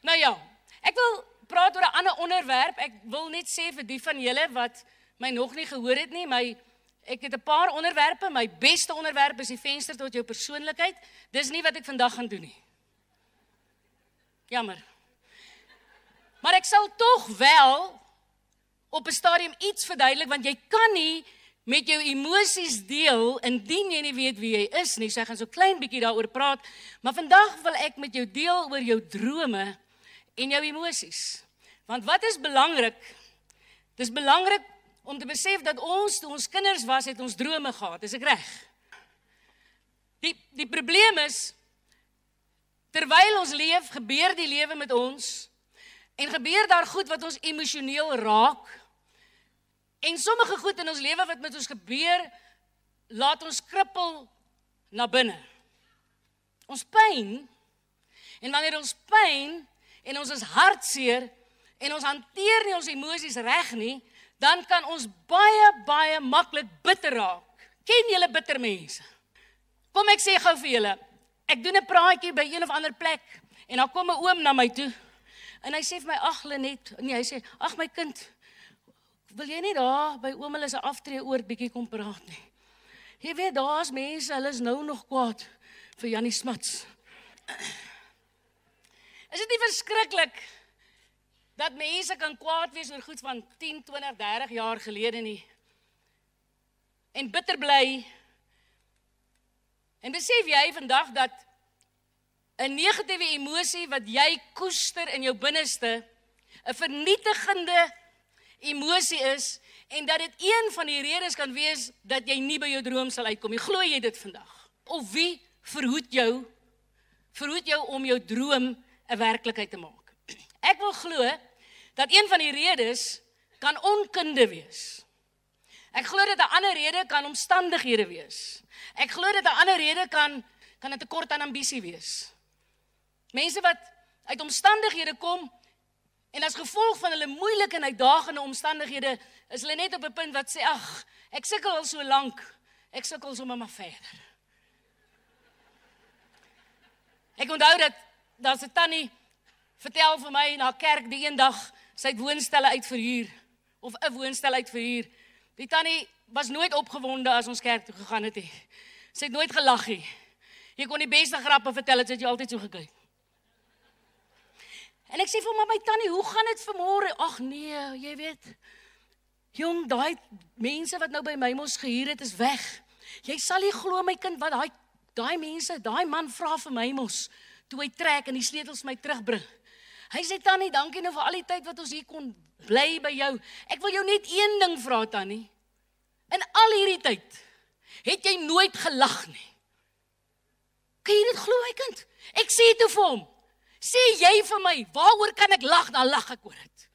Nou ja, ek wil praat oor 'n ander onderwerp. Ek wil net sê vir die van julle wat my nog nie gehoor het nie, my ek het 'n paar onderwerpe. My beste onderwerp is die venster tot jou persoonlikheid. Dis nie wat ek vandag gaan doen nie. Jammer. Maar ek sal tog wel op 'n stadium iets verduidelik want jy kan nie met jou emosies deel indien jy nie weet wie jy is nie. So ek gaan so klein bietjie daaroor praat, maar vandag wil ek met jou deel oor jou drome en jou emosies. Want wat is belangrik? Dis belangrik om te besef dat ons toe ons kinders was, het ons drome gehad. Is ek reg? Die die probleem is terwyl ons leef, gebeur die lewe met ons en gebeur daar goed wat ons emosioneel raak. En sommige goed in ons lewe wat met ons gebeur, laat ons krippel na binne. Ons pyn en wanneer ons pyn en ons is hartseer en ons hanteer nie ons emosies reg nie, dan kan ons baie baie maklik bitter raak. Ken julle bitter mense? Kom ek sê gou vir julle. Ek doen 'n praatjie by een of ander plek en dan kom 'n oom na my toe. En hy sê vir my: "Ag Lenet, nee, hy sê: "Ag my kind, wil jy nie daar by oom hulle se aftree oor bietjie kom praat nie?" Jy weet, daar's mense, hulle is nou nog kwaad vir Jannie Smits. Is dit nie verskriklik dat mense kan kwaad wees oor goed van 10, 20, 30 jaar gelede nie? En bitter bly. En besef jy vandag dat 'n negatiewe emosie wat jy koester in jou binneste 'n vernietigende emosie is en dat dit een van die redes kan wees dat jy nie by jou droom sal uitkom nie. Glo jy dit vandag? Of wie verhoed jou verhoed jou om jou droom 'n werklikheid te maak. Ek wil glo dat een van die redes kan onkunde wees. Ek glo dat 'n ander rede kan omstandighede wees. Ek glo dat 'n ander rede kan kan 'n tekort aan ambisie wees. Mense wat uit omstandighede kom en as gevolg van hulle moeilike en uitdagende omstandighede is hulle net op 'n punt wat sê ag, ek sukkel al so lank. Ek sukkel sommer maar verder. Ek onthou dat daar's 'n tannie vertel vir my na kerk die eendag sy woonstelle uitverhuur of 'n woonstel uitverhuur. Die tannie was nooit opgewonde as ons kerk toe gegaan het nie. Sy het nooit gelag nie. Jy kon die beste grappe vertel, het jy altyd so gekyk. En ek sê vir my my tannie, hoe gaan dit vanmôre? Ag nee, jy weet. Jong, daai mense wat nou by my mos gehuur het, is weg. Jy sal nie glo my kind wat daai daai mense, daai man vra vir my mos toe hy trek en die sleutels my terugbring. Hy sê Tannie, dankie nou vir al die tyd wat ons hier kon bly by jou. Ek wil jou net een ding vra Tannie. In al hierdie tyd het jy nooit gelag nie. Kan jy dit glo my kind? Ek sê toe vir hom, sê jy vir my, waaroor kan ek lag? Dan lag ek oor dit.